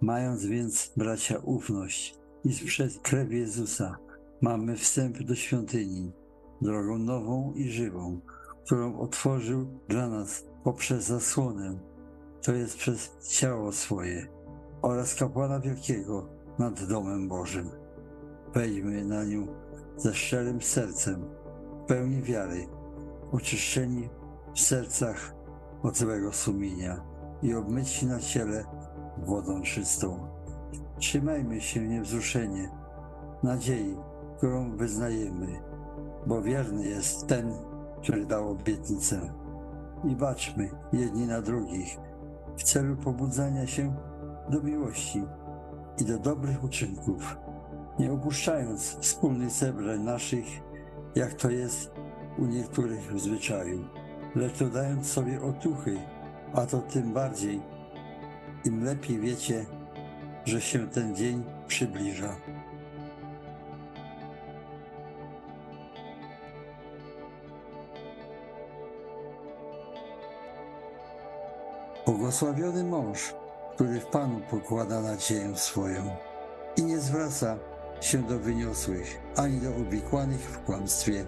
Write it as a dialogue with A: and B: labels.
A: Mając więc, bracia, ufność, iż przez krew Jezusa mamy wstęp do świątyni, drogą nową i żywą, którą otworzył dla nas poprzez zasłonę, to jest przez ciało swoje oraz kapłana wielkiego nad domem Bożym. Wejdźmy na nią ze szczerym sercem, w pełni wiary, oczyszczeni w sercach od złego sumienia i obmyci na ciele wodą czystą. Trzymajmy się niewzruszenie nadziei, którą wyznajemy, bo wierny jest ten, który dał obietnicę. I baczmy jedni na drugich w celu pobudzania się do miłości i do dobrych uczynków, nie opuszczając wspólnych zebrań naszych, jak to jest u niektórych w zwyczaju, lecz dodając sobie otuchy, a to tym bardziej, im lepiej wiecie, że się ten dzień przybliża. Błogosławiony mąż, który w Panu pokłada nadzieję swoją i nie zwraca się do wyniosłych, ani do uwikłanych w kłamstwie